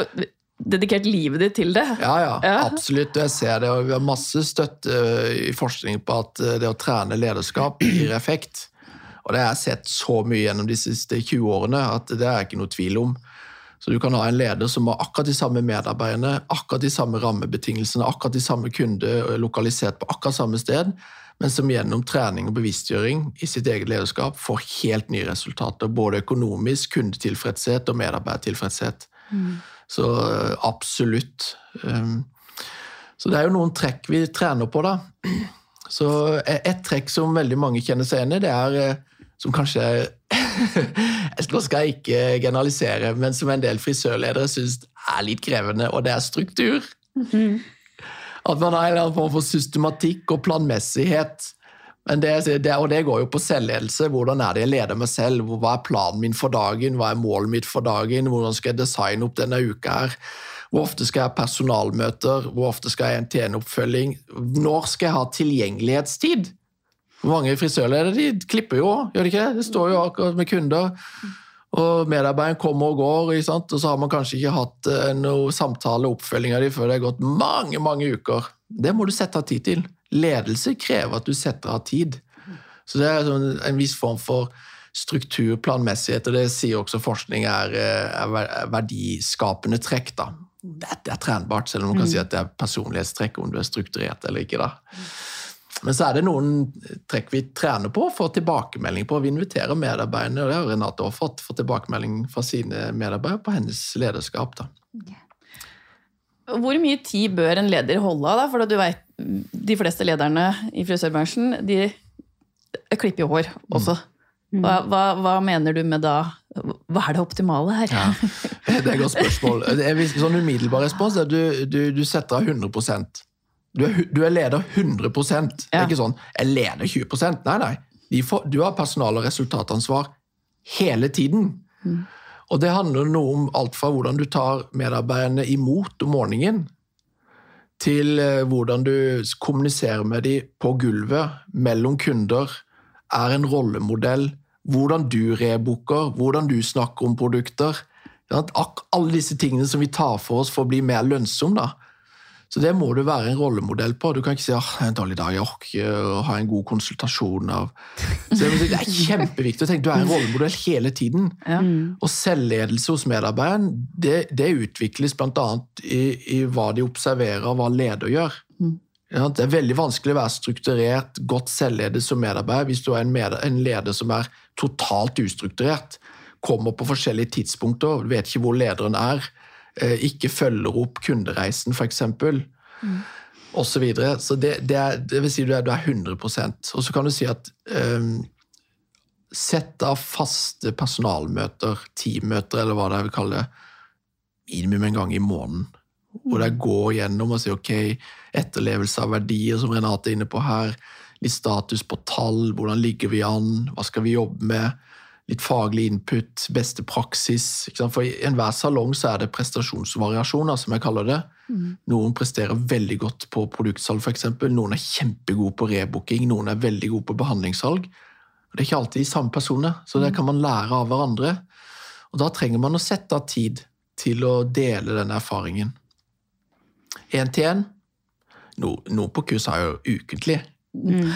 dedikert livet ditt til det. Ja, ja, Ja. absolutt. Jeg ser det, og vi har masse støtte eh, i forskning på at eh, det å trene lederskap gir effekt. Og det har jeg sett så mye gjennom de siste 20 årene at det er ikke noe tvil om. Så du kan ha en leder som har akkurat de samme medarbeiderne, akkurat de samme rammebetingelsene, akkurat de samme kunder eh, lokalisert på akkurat samme sted, men som gjennom trening og bevisstgjøring i sitt eget lederskap får helt nye resultater. Både økonomisk, kundetilfredshet og medarbeidertilfredshet. Så eh, absolutt. Um, Så det er jo noen trekk vi trener på, da. Så eh, et trekk som veldig mange kjenner seg igjen i, det er eh, som kanskje Nå skal jeg ikke generalisere, men som en del frisørledere syns er litt krevende, og det er struktur. At man har en eller annen form for systematikk og planmessighet. Men det, det, og det går jo på selvledelse. Hvordan er det jeg leder meg selv? Hva er planen min for dagen? Hva er målet mitt for dagen? Hvordan skal jeg designe opp denne uka her? Hvor ofte skal jeg ha personalmøter? Hvor ofte skal jeg ha en TN-oppfølging? Når skal jeg ha tilgjengelighetstid? Mange frisørledere de klipper jo gjør de ikke det? Det står jo akkurat med kunder. Og medarbeideren kommer og går, og så har man kanskje ikke hatt eh, noe samtale oppfølging av dem før det har gått mange mange uker. Det må du sette av tid til. Ledelse krever at du setter av tid. Så det er sånn en viss form for struktur, planmessighet, og det sier også forskning er, eh, er er verdiskapende trekk. da. Det, er- trenbart, selv om man kan si at det er personlighetstrekk om du er strukturert eller ikke. da. Men så er det noen trekk vi trener på og får tilbakemelding på. Vi inviterer medarbeiderne, og det har Renate også fått, fått tilbakemelding fra sine medarbeidere på hennes lederskap. da. Hvor mye tid bør en leder holde av? For du vet, de fleste lederne i frisørbransjen de klipper jo hår også. Hva, hva, hva mener du med da Hva er det optimale her? Ja, Det er et godt spørsmål. Det er, sånn umiddelbar respons er at du, du, du setter av 100% du er, du er leder 100 Det er ikke sånn 'jeg leder 20 Nei, nei. Får, du har personal- og resultatansvar hele tiden. Og det handler noe om alt fra hvordan du tar medarbeiderne imot om morgenen, til eh, hvordan du kommuniserer med dem på gulvet, mellom kunder, er en rollemodell, hvordan du rebooker, hvordan du snakker om produkter. Alle disse tingene som vi tar for oss for å bli mer lønnsomme, da. Så det må du være en rollemodell på. Du kan ikke si at oh, en dårlig dag, jeg orker ikke å ha en god konsultasjon. av... Så det er kjempeviktig å tenke du er en rollemodell hele tiden. Ja. Og selvledelse hos medarbeideren det, det utvikles bl.a. I, i hva de observerer, hva leder gjør. Ja, Det er veldig vanskelig å være strukturert, godt selvledet som medarbeider hvis du er en, med, en leder som er totalt ustrukturert. Kommer på forskjellige tidspunkter, vet ikke hvor lederen er. Eh, Ikke følger opp kundereisen, f.eks. Mm. Og så videre. Så det, det, er, det vil si du er, du er 100% Og så kan du si at um, Sett av faste personalmøter, teammøter, eller hva det er vi kaller det, minimum en gang i måneden. Hvor jeg går gjennom og sier ok, etterlevelse av verdier, som Renate er inne på her. Litt status på tall, hvordan ligger vi an, hva skal vi jobbe med? Litt faglig input, beste praksis. For i enhver salong så er det prestasjonsvariasjoner, som jeg kaller det. Mm. Noen presterer veldig godt på produktsalg, f.eks. Noen er kjempegode på rebooking, noen er veldig gode på behandlingssalg. Det er ikke alltid de samme personer, så det kan man lære av hverandre. Og Da trenger man å sette av tid til å dele den erfaringen. Én til én. Noen på kurs har jo ukentlig. Mm.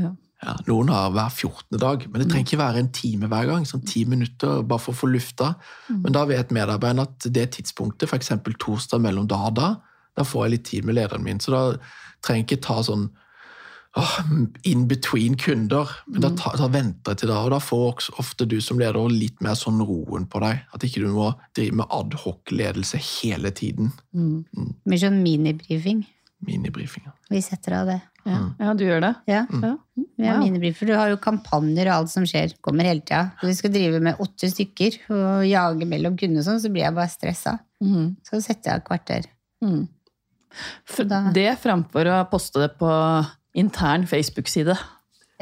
Ja. Ja, noen har hver 14. dag, men det trenger ikke være en time hver gang. sånn ti minutter bare for å få lufta. Mm. Men da vet medarbeideren at det tidspunktet, f.eks. torsdag mellom da og da, da får jeg litt tid med lederen min. Så da trenger jeg ikke ta sånn oh, in between kunder. Men da, ta, da, venter jeg til da, og da får også ofte du som leder litt mer sånn roen på deg. At ikke du må drive med adhoc-ledelse hele tiden. Mm. Mm. Med sånn minibrifing. Minibrifing, Vi setter av det. Ja, mm. ja du gjør det? Ja. Mm. ja. Wow. minibrifer. Du har jo kampanjer og alt som skjer. Kommer hele tida. Når vi skal drive med åtte stykker og jage mellom kunder sånn, så blir jeg bare stressa. Mm. Så setter jeg av kvarter. Mm. Det framfor å poste det på intern Facebook-side.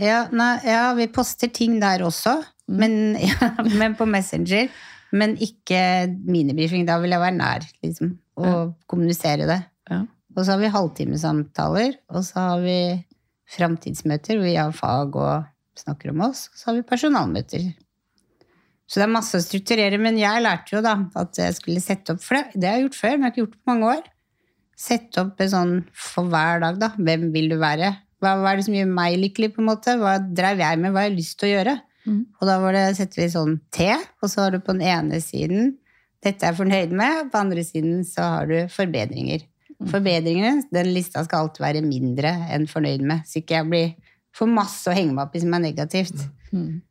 Ja, ja, vi poster ting der også, mm. men, ja, men, på Messenger. Men ikke minibrifing. Da vil jeg være nær, liksom, og ja. kommunisere det. Ja. Og så har vi halvtimesamtaler, og så har vi framtidsmøter hvor vi har fag og snakker om oss. Og så har vi personalmøter. Så det er masse å strukturere. Men jeg lærte jo da at jeg skulle sette opp For det, det har jeg gjort før, men jeg har ikke gjort det på mange år. Sette opp en sånn for hver dag, da. Hvem vil du være? Hva, hva, er det som gjør meg lykkelig? på en måte? Hva drev jeg med? Hva har jeg lyst til å gjøre? Mm. Og da var det, setter vi sånn T, og så har du på den ene siden dette er jeg fornøyd med, på andre siden så har du forbedringer. Mm. Forbedringene, den lista skal alltid være mindre enn fornøyd med, så ikke jeg blir for masse å henge meg opp i som er negativt. Mm.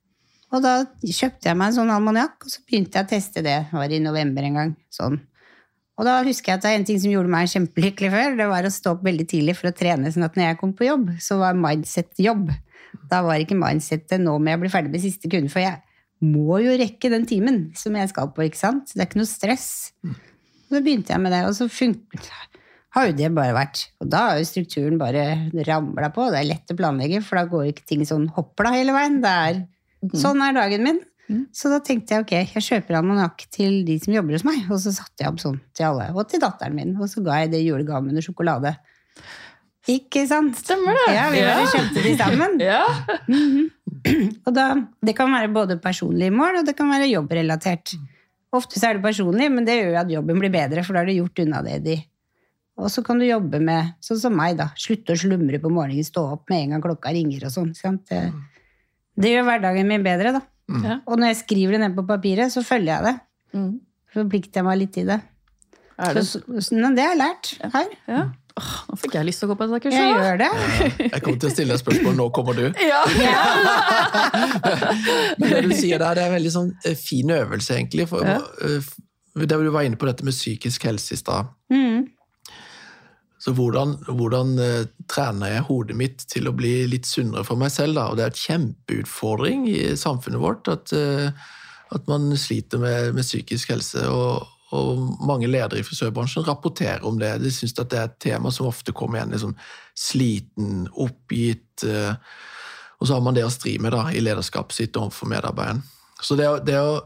Og da kjøpte jeg meg en sånn almanjakk, og så begynte jeg å teste det. Det var i november en gang. sånn. Og da husker jeg at det er en ting som gjorde meg kjempelykkelig før. Det var å stå opp veldig tidlig for å trene, sånn at når jeg kom på jobb, så var mindset jobb. Da var ikke mindsetet 'nå må jeg bli ferdig med siste kunde', for jeg må jo rekke den timen som jeg skal på. ikke sant? Det er ikke noe stress. Og så begynte jeg med det, og så har jo det bare vært Og da har jo strukturen bare ramla på. Det er lett å planlegge, for da går ikke ting sånn hoppla hele veien. Det er, mm. Sånn er dagen min. Mm. Så da tenkte jeg ok, jeg kjøper almanakk til de som jobber hos meg. Og så satte jeg opp sånn til alle, og til datteren min. Og så ga jeg det julegaven under sjokolade. Ikke sant? Stemmer det. Ja, Vi bare kjøpte de sammen. ja. Mm -hmm. Og da, Det kan være både personlige mål, og det kan være jobbrelatert. Ofte så er det personlig, men det gjør jo at jobben blir bedre, for da har du gjort unna det de Og så kan du jobbe med, sånn som meg, da. Slutte å slumre på morgenen, stå opp med en gang klokka ringer og sånn. Det, det gjør hverdagen min bedre, da. Mm. Og når jeg skriver det ned på papiret, så følger jeg det. Mm. Forplikter jeg meg litt i det. det? Så, så, det har jeg lært her. Ja. Åh, nå fikk jeg lyst til å gå på dette kurset. Jeg gjør det. Jeg kommer til å stille deg spørsmål. Nå kommer du. Ja. Men det du sier der, det er en veldig sånn eh, fin øvelse, egentlig. For, ja. Eh, det du var inne på dette med psykisk helse i stad. Mm. Så hvordan, hvordan uh, trener jeg hodet mitt til å bli litt sunnere for meg selv? Da? Og det er et kjempeutfordring i samfunnet vårt at, uh, at man sliter med, med psykisk helse. Og, og, mange ledere i frisørbransjen rapporterer om det. De syns det er et tema som ofte kommer igjen. Liksom, sliten, oppgitt. Uh, og så har man det å stri med da, i lederskapet sitt overfor medarbeideren. Så det, det å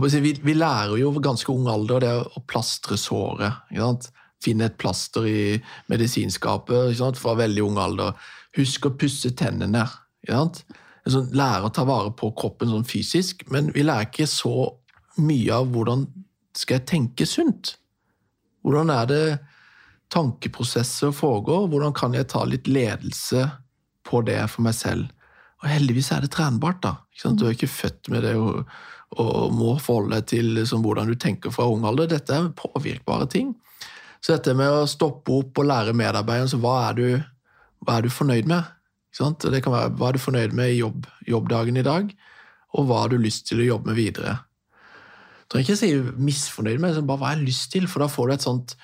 vi, vi, lærer jo ganske ung alder det å plastre såret. Finne et plaster i medisinskapet fra veldig ung alder. Husk å pusse tennene. Sånn, lære å ta vare på kroppen sånn fysisk, men vi lærer ikke så mye av hvordan skal jeg tenke sunt. Hvordan er det tankeprosesser foregår? Hvordan kan jeg ta litt ledelse på det for meg selv? Og heldigvis er det trenbart. da. Du er ikke født med det og, og må forholde deg til liksom, hvordan du tenker fra ung alder. Dette er påvirkbare ting. Så dette med å stoppe opp og lære medarbeideren, så hva er du, hva er du fornøyd med? Det kan være, hva er du fornøyd med i jobb, jobbdagen i dag, og hva har du lyst til å jobbe med videre? Jeg trenger ikke si misfornøyd med, bare hva jeg har lyst til, for da får du et sånt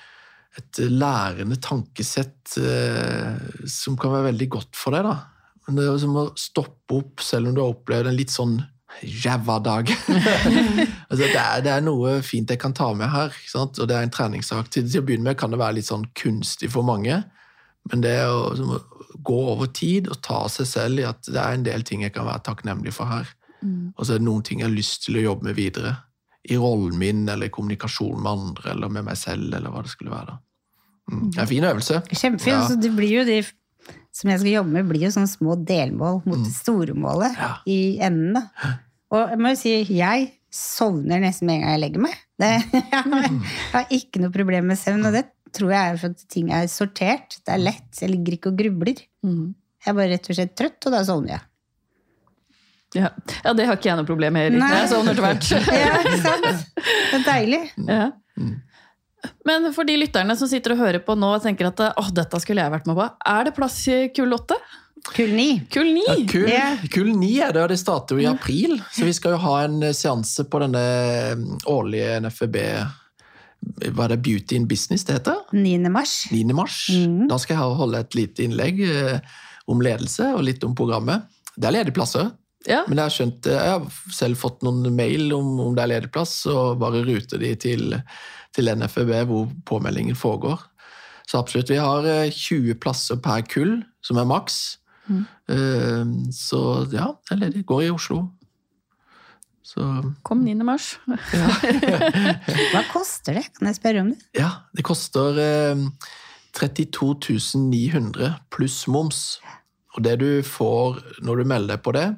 et lærende tankesett eh, som kan være veldig godt for deg. da. Men det er som å stoppe opp selv om du har opplevd en litt sånn ræva dag. altså, det, er, det, er, noe fint jeg kan ta med her, og det er en treningssak. Til, til å begynne med kan det være litt sånn kunstig for mange, men det å, som, gå over tid og ta seg selv i at det er en del ting jeg kan være takknemlig for her. Mm. Og så er det noen ting jeg har lyst til å jobbe med videre i rollen min, eller i kommunikasjon med andre, eller med meg selv, eller hva det skulle være. Mm. Det er en fin øvelse. Kjempefin. Ja. Så det blir jo de som jeg skal jobbe med, blir jo sånne små delmål mot mm. det store målet ja. i enden. da. Og jeg må jo si, jeg sovner nesten med en gang jeg legger meg. Det, jeg har ikke noe problem med søvn, og det tror jeg er for at ting er sortert. Det er lett. Jeg ligger ikke og grubler. Mm. Jeg er bare rett og slett trøtt, og da sovner jeg. Ja. ja, det har ikke jeg noe problem med, Erik. Jeg sovner tvert. ja, ikke sant? Det er deilig. Ja. Men for de lytterne som sitter og hører på nå og tenker at åh, dette skulle jeg vært med på, er det plass i kull 8? Kull 9. Kull 9. Ja, kull, yeah. kull 9 er det, og det starter jo i april. Så vi skal jo ha en seanse på denne mm, årlige NFB hva er det Beauty in Business det heter? 9. mars. 9. mars. Mm. Da skal jeg holde et lite innlegg eh, om ledelse og litt om programmet. Det er ledige plasser. Ja. Men jeg har skjønt, jeg har selv fått noen mail om, om det er ledig plass, og bare ruter de til, til NFB hvor påmeldingen foregår. Så absolutt. Vi har 20 eh, plasser per kull, som er maks. Mm. Eh, så ja, det er ledig. Går i Oslo. Så, Kom 9. mars. Hva koster det? Kan jeg spørre om det? Ja, Det koster eh, 32 900 pluss moms. Og det du får når du melder deg på det,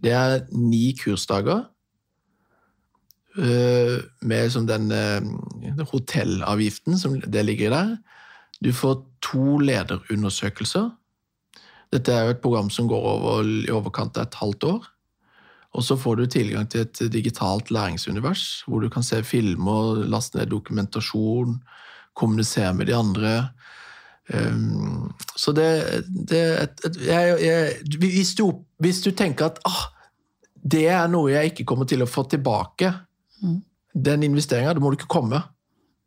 det er ni kursdager eh, med som den eh, hotellavgiften som det ligger der. Du får to lederundersøkelser. Dette er jo et program som går over i overkant av et halvt år. Og så får du tilgang til et digitalt læringsunivers, hvor du kan se filmer, laste ned dokumentasjon, kommunisere med de andre. Um, så det, det et, et, jeg, jeg, hvis, du, hvis, du, tenker at ah, det er noe jeg ikke kommer til å få tilbake, mm. den investeringa, da må du ikke komme.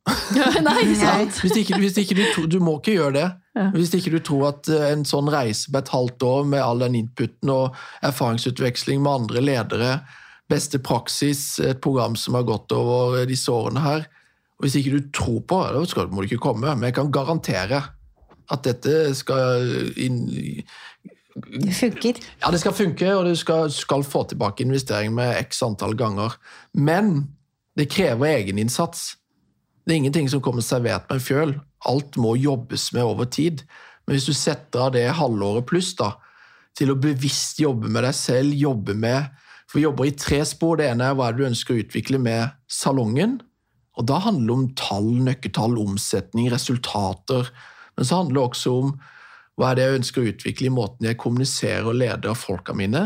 Nei, sant. Hvis ikke, hvis ikke du, du, må ikke gjøre det. Ja. Hvis ikke du tror at eh, en sånn reise på et halvt år med all den inputen og erfaringsutveksling med andre ledere, beste praksis, et program som har gått over disse årene her og Hvis ikke du tror på det, så må du ikke komme. Men jeg kan garantere at dette skal inn, det funker. Ja, det skal funke, og du skal, skal, få tilbake investering med x antall ganger. Men det krever egeninnsats. Det er ingenting som kommer servert med en fjøl. Alt må jobbes med over tid. Men hvis du setter av det halvåret pluss da, til å bevisst jobbe med deg selv, jobbe med For vi jobber i tre spor. Det ene er hva du ønsker å utvikle med salongen. Og da handler det om tall, nøkketall, omsetning, resultater men så handler det også om hva er det jeg ønsker å utvikle i måten jeg kommuniserer og leder folka mine.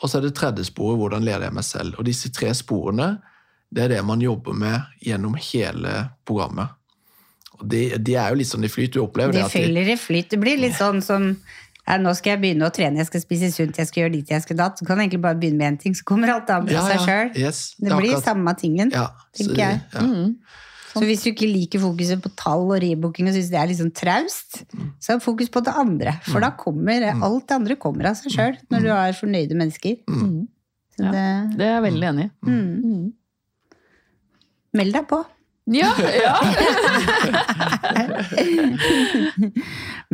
Og så er det tredje sporet hvordan leder jeg meg selv. Og disse tre sporene det er det man jobber med gjennom hele programmet. Og de, de er jo litt sånn i flyt. Du opplever det? De fyller i flyt. Det blir litt sånn som ja, nå skal jeg begynne å trene, jeg skal spise sunt, jeg skal gjøre dit, jeg skal datt. Så kan jeg egentlig bare begynne med én ting, så kommer alt annet av ja, seg sjøl. Yes, det, det blir akkurat. samme tingen, tenker jeg. Ja. Mm. Så hvis du ikke liker fokuset på tall og rebooking og syns det er litt sånn traust, så er fokus på det andre. For da kommer mm. alt det andre kommer av seg sjøl når du har fornøyde mennesker. Det, Ja, det, er jeg veldig enig i. Mm. Meld deg på. Ja! ja.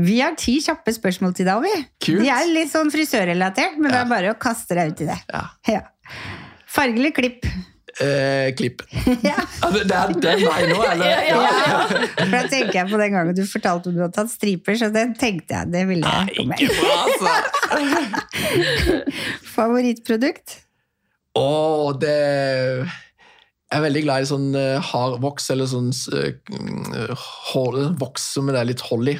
vi har ti kjappe spørsmål til deg, vi. De er litt sånn frisørrelatert, men ja. det er bare å kaste deg ut i det. Ja. Farge eller klipp? Eh, klipp. Ja. Det er den veien nå, eller? Ja, ja, ja. For da tenker jeg på den gangen du fortalte om du hadde tatt striper, så den tenkte jeg det ville jeg Nei, ikke bra, altså! Favorittprodukt? Å, det Jeg er veldig glad i sånn uh, hard voks, eller sånn uh, voks som det er litt hold i.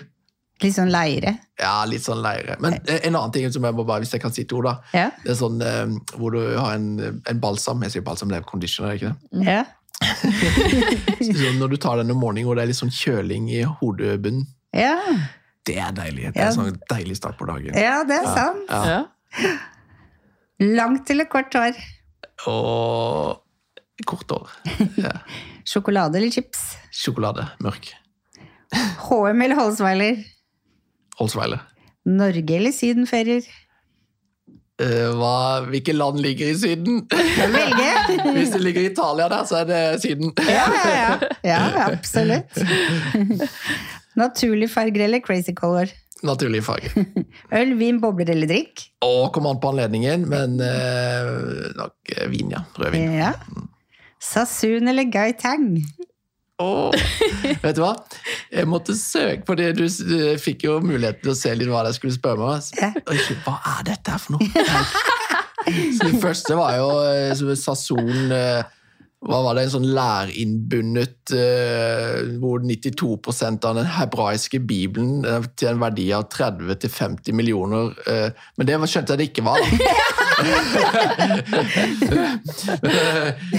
Litt sånn leire? Ja, litt sånn leire. Men en annen ting som jeg må bare, hvis jeg kan si to, da. Ja. Det er sånn eh, hvor du har en, en balsam Jeg sier balsam, det er conditioner, ikke det? Ja. Så når du tar den om morgenen og det er litt sånn kjøling i hodebunnen, Ja, det er deilig. Det Ja. er sånn deilig start på dagen. ja det er sant. Ja. Ja. Langt eller kort hår? Og kort hår. Ja. Sjokolade eller chips? Sjokolade. Mørk. HM eller Holsweiler? Holsweiler. Norge eller sydenferier? Eh, hva, hvilke land ligger i Syden? Velge! Hvis det ligger i Italia der, så er det Syden. Ja, ja, ja. ja absolutt. Naturlig farger eller crazy color? Naturlig farge. Øl, vin, bobler eller drikk? Og kom an på anledningen, men eh, nok vin, ja. Rødvin. Ja. Sassoon eller Gaitang? Åh, vet du hva? Jeg måtte søke for det. Du, du fikk jo muligheten til å se litt hva jeg skulle spørre meg om. Hva er dette her for noe? Så det første var jo eh, så Sasson eh, Hva var det? En sånn lærinnbundet eh, hvor 92% av den hebraiske bibelen til en verdi av 30-50 millioner Men det skjønte jeg det ikke var. Eh,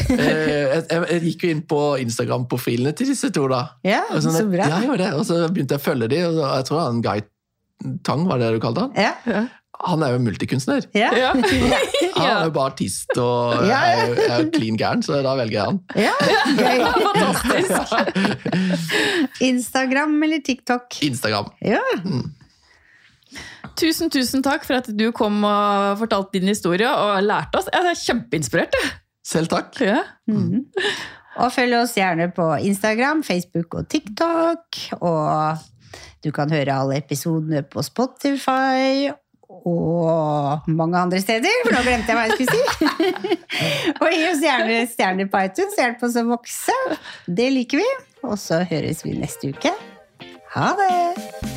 jeg, jeg, jeg gikk jo inn på Instagram-profilene til disse to, da. Ja, Og sånn, så bra. Ja, jeg det. Og så begynte jeg å følge dem, og jeg tror han Guy Tang, var det du kalte han? Ja. Han er jo multikunstner. Ja. Ja. Han er jo bare artist og Ja, ja. er, jo- er jo clean gæren, så da velger jeg han. ja. Gøy. Fantastisk! Instagram eller TikTok? Instagram. Ja. Tusen, tusen takk for at du kom og fortalte din historie og lærte oss. Jeg er kjempeinspirert. Selv takk. Ja. Mhm. Og følg oss gjerne på Instagram, Facebook og TikTok. Og du kan høre alle episodene på Spotify og mange andre steder, for nå glemte jeg hva jeg skulle si. og gi oss gjerne stjerner på iTunes, hjelp oss å vokse. Det liker vi. Og så høres vi neste uke. Ha det!